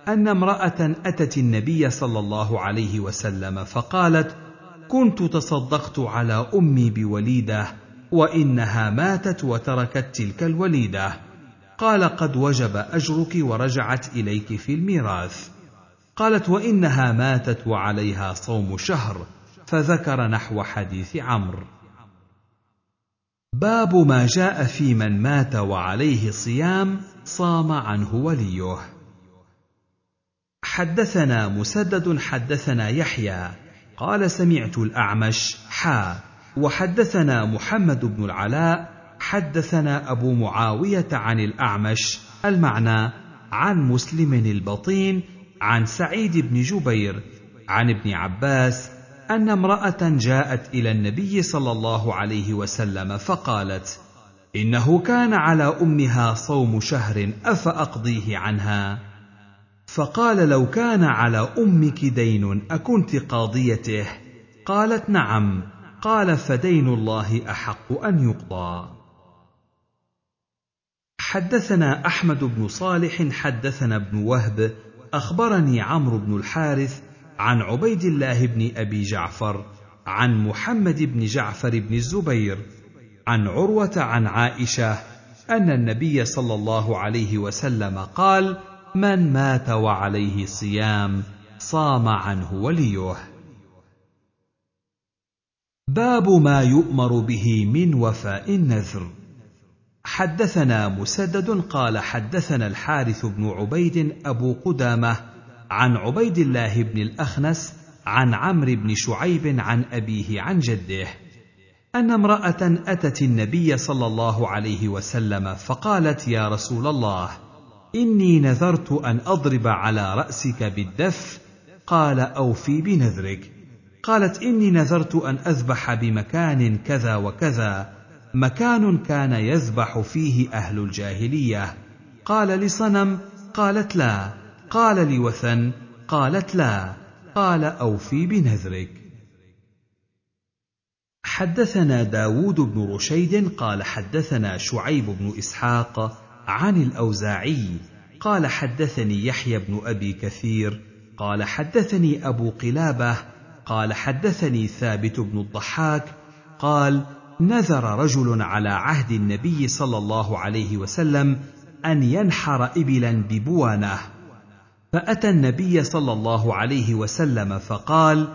أن امرأة أتت النبي صلى الله عليه وسلم فقالت كنت تصدقت على أمي بوليدة وإنها ماتت وتركت تلك الوليدة. قال قد وجب أجرك ورجعت إليك في الميراث. قالت وإنها ماتت وعليها صوم شهر. فذكر نحو حديث عمرو. باب ما جاء في من مات وعليه صيام صام عنه وليه. حدثنا مسدد حدثنا يحيى. قال سمعت الأعمش حا. وحدثنا محمد بن العلاء حدثنا أبو معاوية عن الأعمش المعنى عن مسلم البطين عن سعيد بن جبير عن ابن عباس أن امرأة جاءت إلى النبي صلى الله عليه وسلم فقالت إنه كان على أمها صوم شهر أفأقضيه عنها؟ فقال لو كان على أمك دين أكنت قاضيته؟ قالت نعم. قال فدين الله أحق أن يقضى. حدثنا أحمد بن صالح حدثنا ابن وهب أخبرني عمرو بن الحارث عن عبيد الله بن أبي جعفر عن محمد بن جعفر بن الزبير عن عروة عن عائشة أن النبي صلى الله عليه وسلم قال من مات وعليه صيام صام عنه وليه. باب ما يؤمر به من وفاء النذر. حدثنا مسدد قال حدثنا الحارث بن عبيد أبو قدامة عن عبيد الله بن الأخنس عن عمرو بن شعيب عن أبيه عن جده أن امرأة أتت النبي صلى الله عليه وسلم فقالت يا رسول الله إني نذرت أن أضرب على رأسك بالدف. قال أوفي بنذرك. قالت إني نذرت أن أذبح بمكان كذا وكذا. مكان كان يذبح فيه أهل الجاهلية. قال لصنم قالت لا. قال لوثن قالت لا. قال أوفي بنذرك. حدثنا داود بن رشيد قال حدثنا شعيب بن إسحاق عن الأوزاعي قال حدثني يحيى بن أبي كثير قال حدثني أبو قلابة قال حدثني ثابت بن الضحاك قال نذر رجل على عهد النبي صلى الله عليه وسلم أن ينحر ابلا ببوانة. فأتى النبي صلى الله عليه وسلم فقال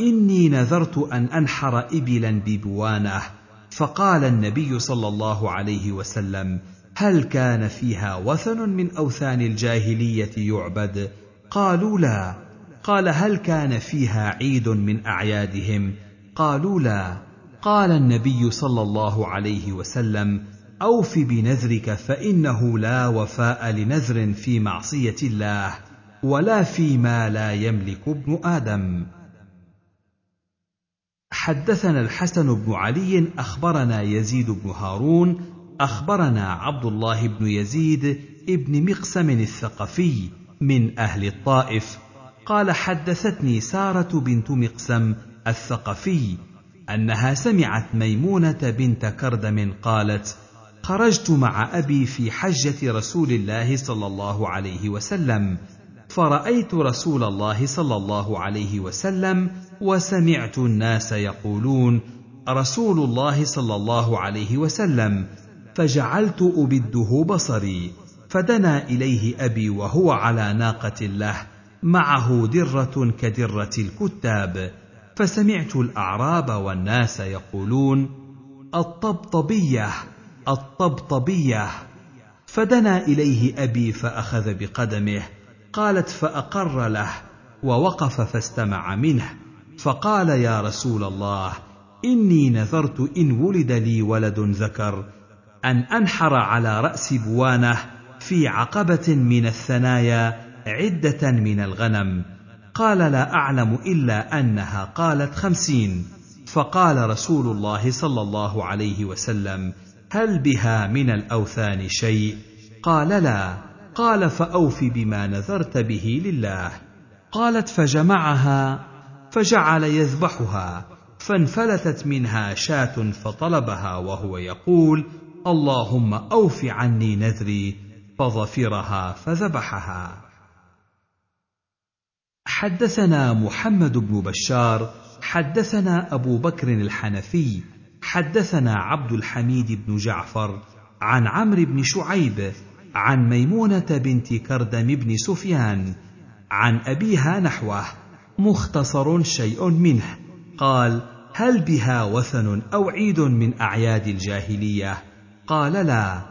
إني نذرت أن أنحر ابلا ببوانة. فقال النبي صلى الله عليه وسلم هل كان فيها وثن من أوثان الجاهلية يعبد؟ قالوا لا. قال هل كان فيها عيد من أعيادهم؟ قالوا لا. قال النبي صلى الله عليه وسلم أوف بنذرك فإنه لا وفاء لنذر في معصية الله ولا فيما لا يملك ابن آدم. حدثنا الحسن بن علي أخبرنا يزيد بن هارون أخبرنا عبد الله بن يزيد ابن مقسم الثقفي من أهل الطائف قال حدثتني سارة بنت مقسم الثقفي أنها سمعت ميمونة بنت كردم قالت خرجت مع أبي في حجة رسول الله صلى الله عليه وسلم فرأيت رسول الله صلى الله عليه وسلم وسمعت الناس يقولون رسول الله صلى الله عليه وسلم فجعلت أبده بصري فدنا إليه أبي وهو على ناقة له معه درة كدرة الكتاب فسمعت الأعراب والناس يقولون الطبطبية الطبطبية. فدنا إليه أبي فأخذ بقدمه قالت فأقر له ووقف فاستمع منه فقال يا رسول الله إني نذرت إن ولد لي ولد ذكر أن أنحر على رأس بوانة في عقبة من الثنايا عدة من الغنم. قال لا أعلم إلا أنها قالت خمسين. فقال رسول الله صلى الله عليه وسلم هل بها من الأوثان شيء؟ قال لا. قال فأوف بما نذرت به لله. قالت فجمعها فجعل يذبحها فانفلتت منها شاة فطلبها وهو يقول اللهم أوف عني نذري فظفرها فذبحها. حدثنا محمد بن بشار حدثنا أبو بكر الحنفي حدثنا عبد الحميد بن جعفر عن عمرو بن شعيب عن ميمونة بنت كردم بن سفيان عن أبيها نحوه مختصر شيء منه. قال هل بها وثن أو عيد من أعياد الجاهلية؟ قال لا.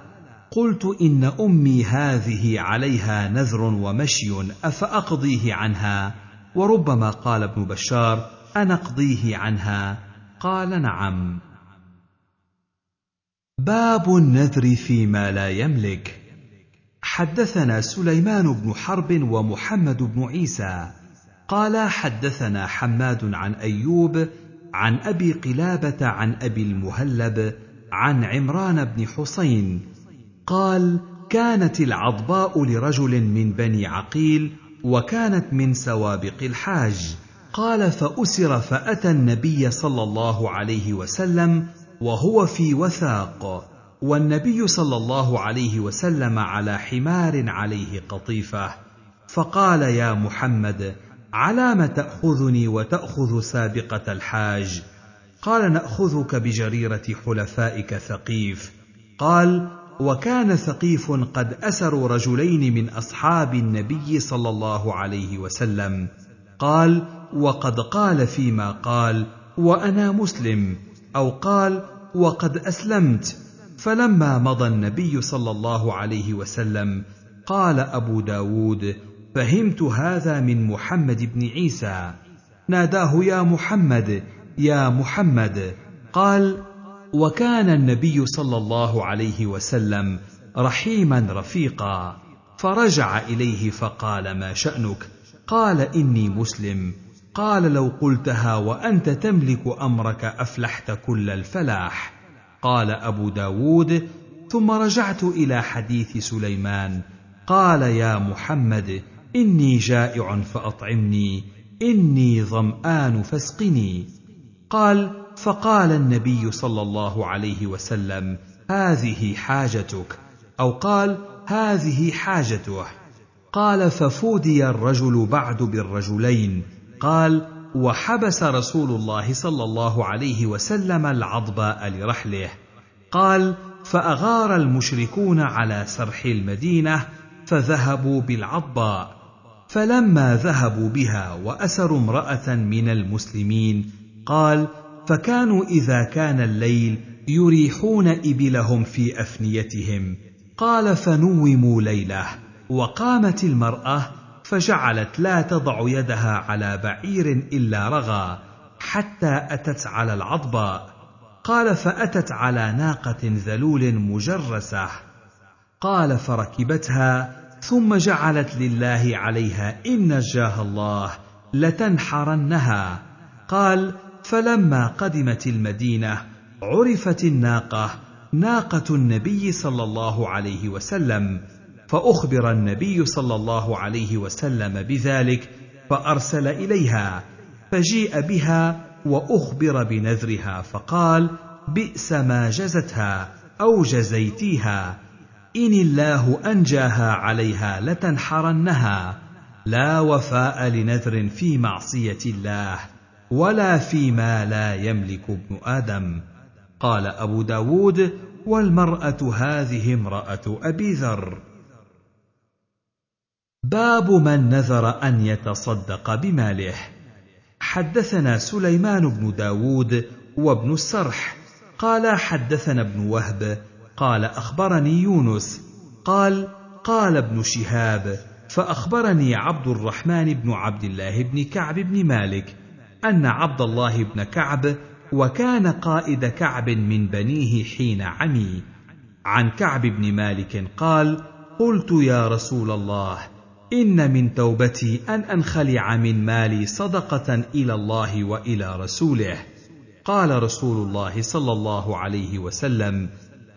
قلت إن أمي هذه عليها نذر ومشي أفأقضيه عنها؟ وربما قال ابن بشار انقضيه عنها؟ قال نعم. باب النذر فيما لا يملك. حدثنا سليمان بن حرب ومحمد بن عيسى. قال حدثنا حماد عن أيوب عن أبي قلابة عن أبي المهلب عن عمران بن حسين قال كانت العضباء لرجل من بني عقيل وكانت من سوابق الحاج. قال فأسر فأتى النبي صلى الله عليه وسلم وهو في وثاق والنبي صلى الله عليه وسلم على حمار عليه قطيفة. فقال يا محمد علام تأخذني وتأخذ سابقة الحاج؟ قال نأخذك بجريرة حلفائك ثقيف. قال وكان ثقيف قد أسروا رجلين من أصحاب النبي صلى الله عليه وسلم. قال وقد قال فيما قال وأنا مسلم. أو قال وقد أسلمت. فلما مضى النبي صلى الله عليه وسلم قال أبو داود فهمت هذا من محمد بن عيسى. ناداه يا محمد يا محمد. قال وكان النبي صلى الله عليه وسلم رحيما رفيقا. فرجع إليه فقال ما شأنك؟ قال إني مسلم. قال لو قلتها وأنت تملك أمرك أفلحت كل الفلاح. قال أبو داود ثم رجعت إلى حديث سليمان. قال يا محمد إني جائع فأطعمني. إني ظمآن فاسقني. قال فقال النبي صلى الله عليه وسلم هذه حاجتك. أو قال هذه حاجته. قال ففودي الرجل بعد بالرجلين. قال وحبس رسول الله صلى الله عليه وسلم العضباء لرحله. قال فأغار المشركون على سرح المدينة فذهبوا بالعضباء. فلما ذهبوا بها وأسروا امرأة من المسلمين قال فكانوا إذا كان الليل يريحون إبلهم في أفنيتهم. قال فنوموا ليلة. وقامت المرأة فجعلت لا تضع يدها على بعير إلا رغى حتى أتت على العضباء قال فأتت على ناقة ذلول مجرسة. قال فركبتها ثم جعلت لله عليها إن نجاها الله لتنحرنها. قال فلما قدمت المدينة عرفت الناقة ناقة النبي صلى الله عليه وسلم فأخبر النبي صلى الله عليه وسلم بذلك فأرسل إليها فجيء بها وأخبر بنذرها فقال بئس ما جزتها أو جزيتيها إن الله أنجاها عليها لتنحرنها لا وفاء لنذر في معصية الله. ولا فيما لا يملك ابن آدم. قال أبو داود والمرأة هذه امرأة أبي ذر. باب من نذر أن يتصدق بماله. حدثنا سليمان بن داود وابن السرح. قال حدثنا ابن وهب. قال أخبرني يونس. قال قال ابن شهاب فأخبرني عبد الرحمن بن عبد الله بن كعب بن مالك. أن عبد الله بن كعب وكان قائد كعب من بنيه حين عمي. عن كعب بن مالك قال قلت يا رسول الله إن من توبتي أن أنخلع من مالي صدقة إلى الله وإلى رسوله. قال رسول الله صلى الله عليه وسلم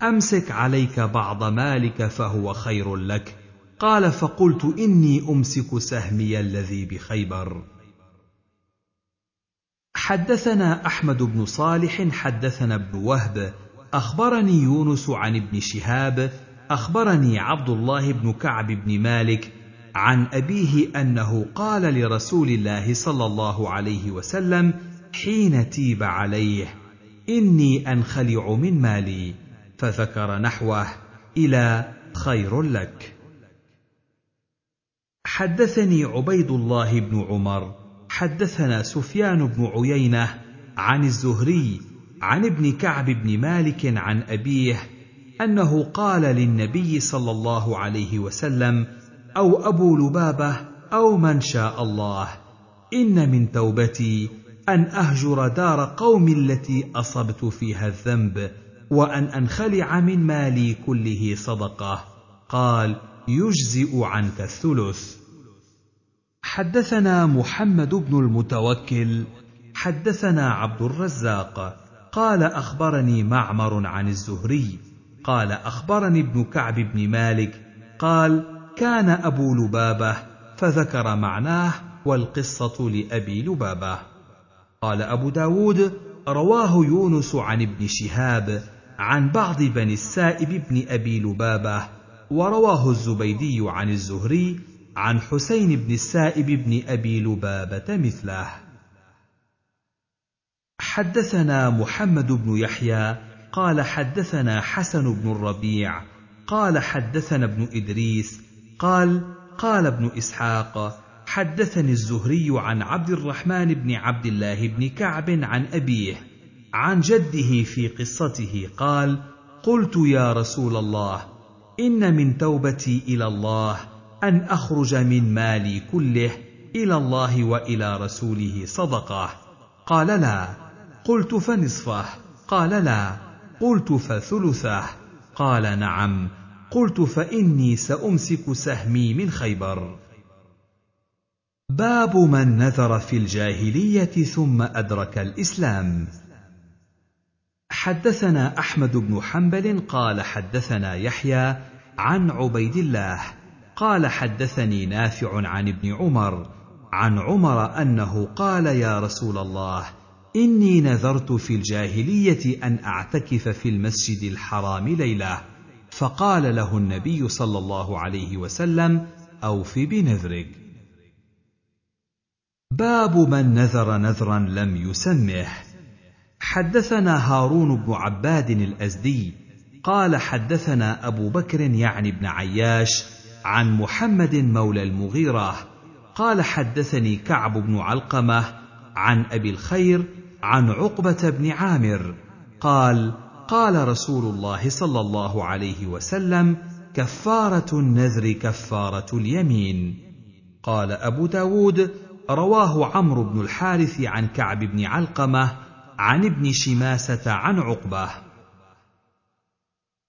أمسك عليك بعض مالك فهو خير لك. قال فقلت إني أمسك سهمي الذي بخيبر. حدثنا أحمد بن صالح حدثنا ابن وهب أخبرني يونس عن ابن شهاب أخبرني عبد الله بن كعب بن مالك عن أبيه أنه قال لرسول الله صلى الله عليه وسلم حين تيب عليه إني أنخلع من مالي فذكر نحوه إلى خير لك. حدثني عبيد الله بن عمر حدثنا سفيان بن عيينة عن الزهري عن ابن كعب بن مالك عن أبيه أنه قال للنبي صلى الله عليه وسلم أو أبو لبابة أو من شاء الله إن من توبتي أن أهجر دار قوم التي أصبت فيها الذنب وأن أنخلع من مالي كله صدقة قال يجزئ عنك الثلث. حدثنا محمد بن المتوكل حدثنا عبد الرزاق قال أخبرني معمر عن الزهري قال أخبرني ابن كعب بن مالك قال كان أبو لبابة فذكر معناه والقصة لأبي لبابة. قال أبو داود رواه يونس عن ابن شهاب عن بعض بني السائب بن أبي لبابة ورواه الزبيدي عن الزهري عن حسين بن السائب بن أبي لبابة مثله. حدثنا محمد بن يحيى قال حدثنا حسن بن الربيع قال حدثنا ابن إدريس قال قال ابن إسحاق حدثني الزهري عن عبد الرحمن بن عبد الله بن كعب عن أبيه عن جده في قصته قال قلت يا رسول الله إن من توبتي إلى الله أن أخرج من مالي كله إلى الله وإلى رسوله صدقة. قال لا. قلت فنصفه. قال لا. قلت فثلثه. قال نعم. قلت فإني سأمسك سهمي من خيبر. باب من نذر في الجاهلية ثم أدرك الإسلام. حدثنا أحمد بن حنبل قال حدثنا يحيى عن عبيد الله قال حدثني نافع عن ابن عمر عن عمر أنه قال يا رسول الله إني نذرت في الجاهلية أن أعتكف في المسجد الحرام ليلة فقال له النبي صلى الله عليه وسلم أوف بنذرك. باب من نذر نذرا لم يسمه. حدثنا هارون بن عباد الأزدي قال حدثنا أبو بكر يعني بن عياش عن محمد مولى المغيرة قال حدثني كعب بن علقمة عن أبي الخير عن عقبة بن عامر قال قال رسول الله صلى الله عليه وسلم كفارة النذر كفارة اليمين. قال أبو داود رواه عمرو بن الحارث عن كعب بن علقمة عن ابن شماسة عن عقبة.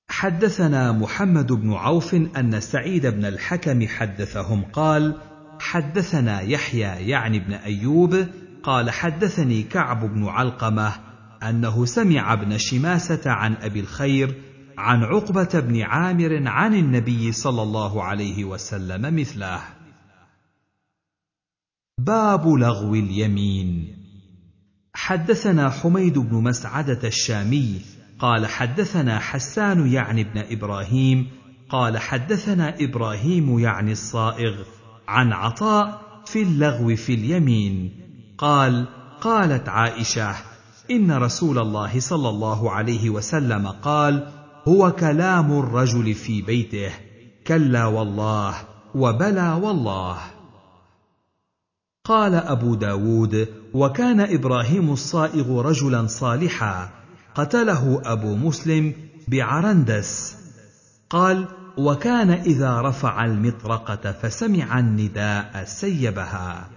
حدثنا محمد بن عوف أن سعيد بن الحكم حدثهم قال حدثنا يحيى يعني بن أيوب قال حدثني كعب بن علقمة أنه سمع ابن شماسة عن أبي الخير عن عقبة بن عامر عن النبي صلى الله عليه وسلم مثله. باب لغو اليمين. حدثنا حميد بن مسعدة الشامي قال حدثنا حسان يعني ابن إبراهيم قال حدثنا إبراهيم يعني الصائغ عن عطاء في اللغو في اليمين قال قالت عائشة إن رسول الله صلى الله عليه وسلم قال هو كلام الرجل في بيته كلا والله وبلى والله. قال أبو داود وكان إبراهيم الصائغ رجلا صالحا قتله أبو مسلم بعرندس. قال وكان إذا رفع المطرقة فسمع النداء سيبها.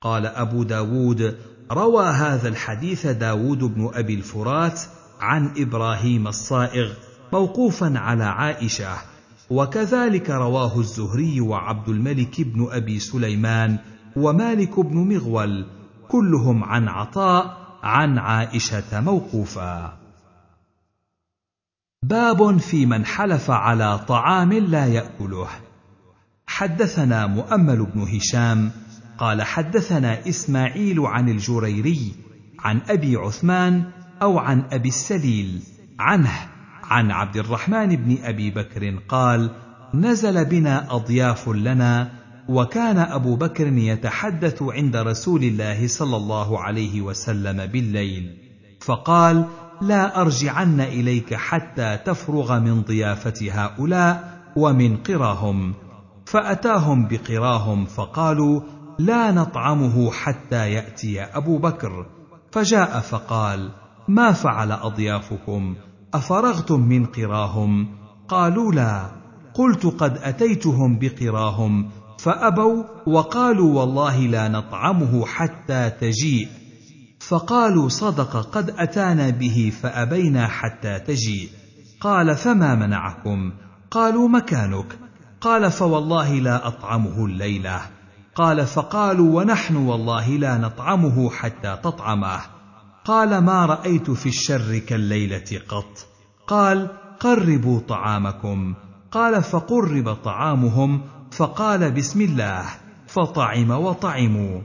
قال أبو داود روى هذا الحديث داود بن أبي الفرات عن إبراهيم الصائغ موقوفا على عائشة وكذلك رواه الزهري وعبد الملك بن أبي سليمان ومالك بن مغول كلهم عن عطاء عن عائشة موقوفا. باب في من حلف على طعام لا يأكله. حدثنا مؤمل بن هشام قال حدثنا إسماعيل عن الجريري عن أبي عثمان أو عن أبي السليل عنه عن عبد الرحمن بن أبي بكر قال نزل بنا أضياف لنا وكان أبو بكر يتحدث عند رسول الله صلى الله عليه وسلم بالليل. فقال لا أرجعن إليك حتى تفرغ من ضيافة هؤلاء ومن قراهم. فأتاهم بقراهم فقالوا لا نطعمه حتى يأتي أبو بكر. فجاء فقال ما فعل أضيافكم؟ أفرغتم من قراهم؟ قالوا لا. قلت قد أتيتهم بقراهم. فأبوا وقالوا والله لا نطعمه حتى تجيء. فقالوا صدق قد أتانا به فأبينا حتى تجيء. قال فما منعكم؟ قالوا مكانك. قال فوالله لا أطعمه الليلة. قال فقالوا ونحن والله لا نطعمه حتى تطعمه. قال ما رأيت في الشر كالليلة قط. قال قربوا طعامكم. قال فقرب طعامهم فقال بسم الله فطعم وطعموا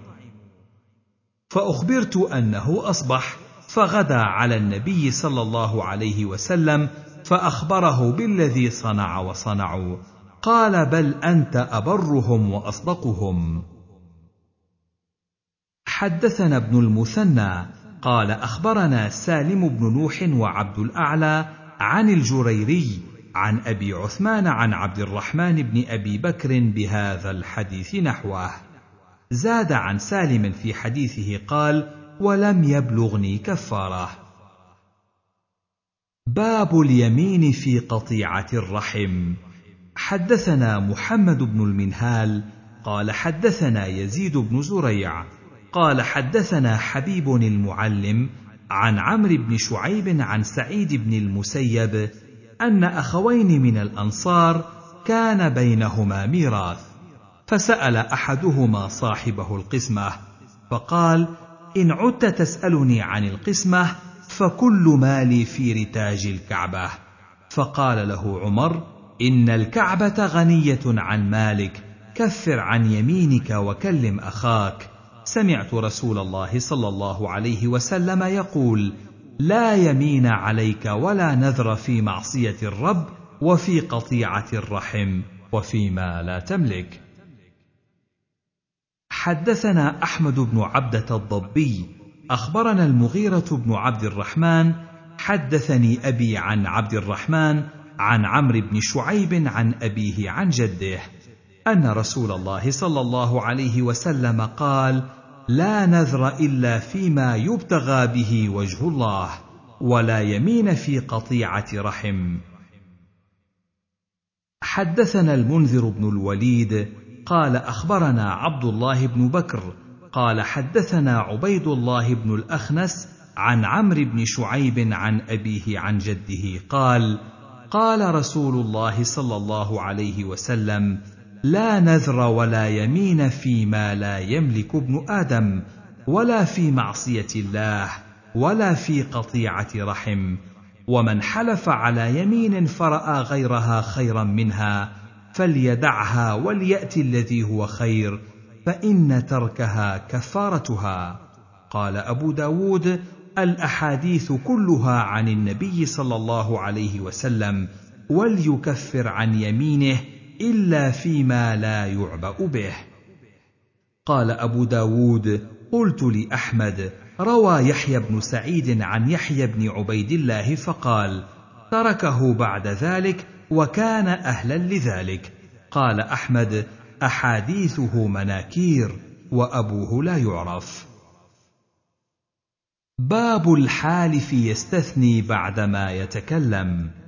فأخبرت أنه أصبح فغدا على النبي صلى الله عليه وسلم فأخبره بالذي صنع وصنعوا قال بل أنت أبرهم وأصدقهم. حدثنا ابن المثنى قال أخبرنا سالم بن نوح وعبد الأعلى عن الجريري عن أبي عثمان عن عبد الرحمن بن أبي بكر بهذا الحديث نحوه. زاد عن سالم في حديثه قال ولم يبلغني كفارة. باب اليمين في قطيعة الرحم. حدثنا محمد بن المنهال قال حدثنا يزيد بن زريع قال حدثنا حبيب المعلم عن عمرو بن شعيب عن سعيد بن المسيب أن أخوين من الأنصار كان بينهما ميراث فسأل أحدهما صاحبه القسمة فقال إن عدت تسألني عن القسمة فكل مالي في رتاج الكعبة. فقال له عمر إن الكعبة غنية عن مالك كفر عن يمينك وكلم أخاك. سمعت رسول الله صلى الله عليه وسلم يقول لا يمين عليك ولا نذر في معصية الرب وفي قطيعة الرحم وفيما لا تملك. حدثنا أحمد بن عبدة الضبي أخبرنا المغيرة بن عبد الرحمن حدثني أبي عن عبد الرحمن عن عمرو بن شعيب عن أبيه عن جده أن رسول الله صلى الله عليه وسلم قال لا نذر إلا فيما يبتغى به وجه الله ولا يمين في قطيعة رحم. حدثنا المنذر بن الوليد قال أخبرنا عبد الله بن بكر قال حدثنا عبيد الله بن الأخنس عن عمرو بن شعيب عن أبيه عن جده قال قال رسول الله صلى الله عليه وسلم لا نذر ولا يمين فيما لا يملك ابن آدم ولا في معصية الله ولا في قطيعة رحم. ومن حلف على يمين فرأى غيرها خيرا منها فليدعها وليات الذي هو خير فإن تركها كفارتها. قال أبو داود الأحاديث كلها عن النبي صلى الله عليه وسلم وليكفر عن يمينه إلا فيما لا يعبأ به. قال أبو داود قلت لأحمد روى يحيى بن سعيد عن يحيى بن عبيد الله فقال تركه بعد ذلك وكان أهلا لذلك. قال أحمد أحاديثه مناكير وأبوه لا يعرف. باب الحالف يستثني بعدما يتكلم.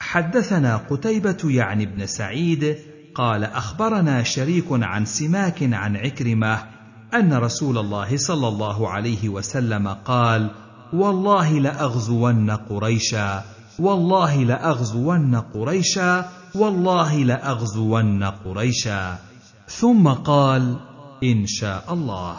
حدثنا قتيبة يعني ابن سعيد قال أخبرنا شريك عن سماك عن عكرمة أن رسول الله صلى الله عليه وسلم قال: والله لأغزون قريشا والله لأغزون قريشا والله لأغزون قريشا. ثم قال إن شاء الله.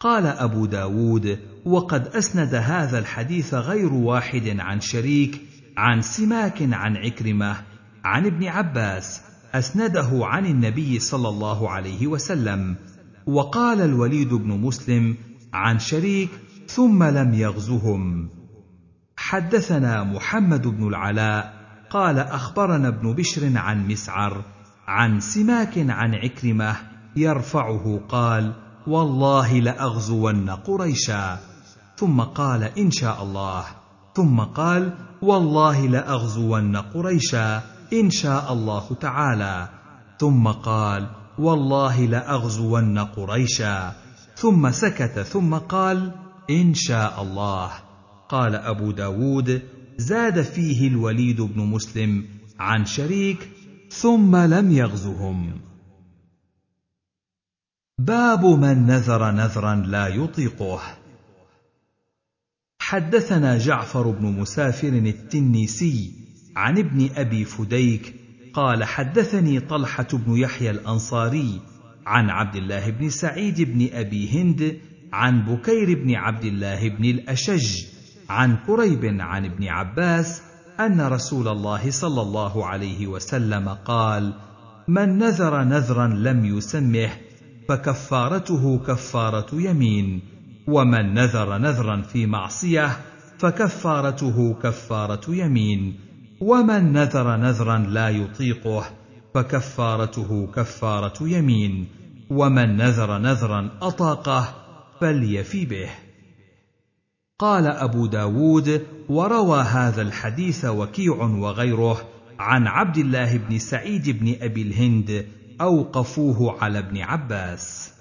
قال أبو داود وقد أسند هذا الحديث غير واحد عن شريك عن سماك عن عكرمة عن ابن عباس أسنده عن النبي صلى الله عليه وسلم وقال الوليد بن مسلم عن شريك ثم لم يغزهم. حدثنا محمد بن العلاء قال أخبرنا ابن بشر عن مسعر عن سماك عن عكرمة يرفعه قال والله لأغزون قريشا. ثم قال إن شاء الله. ثم قال والله لأغزون قريشا إن شاء الله تعالى. ثم قال والله لأغزون قريشا. ثم سكت ثم قال إن شاء الله. قال أبو داود زاد فيه الوليد بن مسلم عن شريك ثم لم يغزهم. باب من نذر نذرا لا يطيقه. حدثنا جعفر بن مسافر التنيسي عن ابن أبي فديك قال حدثني طلحة بن يحيى الأنصاري عن عبد الله بن سعيد بن أبي هند عن بكير بن عبد الله بن الأشج عن كريب عن ابن عباس أن رسول الله صلى الله عليه وسلم قال من نذر نذرا لم يسمه فكفارته كفارة يمين. ومن نذر نذرا في معصية فكفارته كفارة يمين ومن نذر نذرا لا يطيقه فكفارته كفارة يمين ومن نذر نذرا أطاقه فليفي به. قال أبو داود وروى هذا الحديث وكيع وغيره عن عبد الله بن سعيد بن أبي الهند أوقفوه على ابن عباس.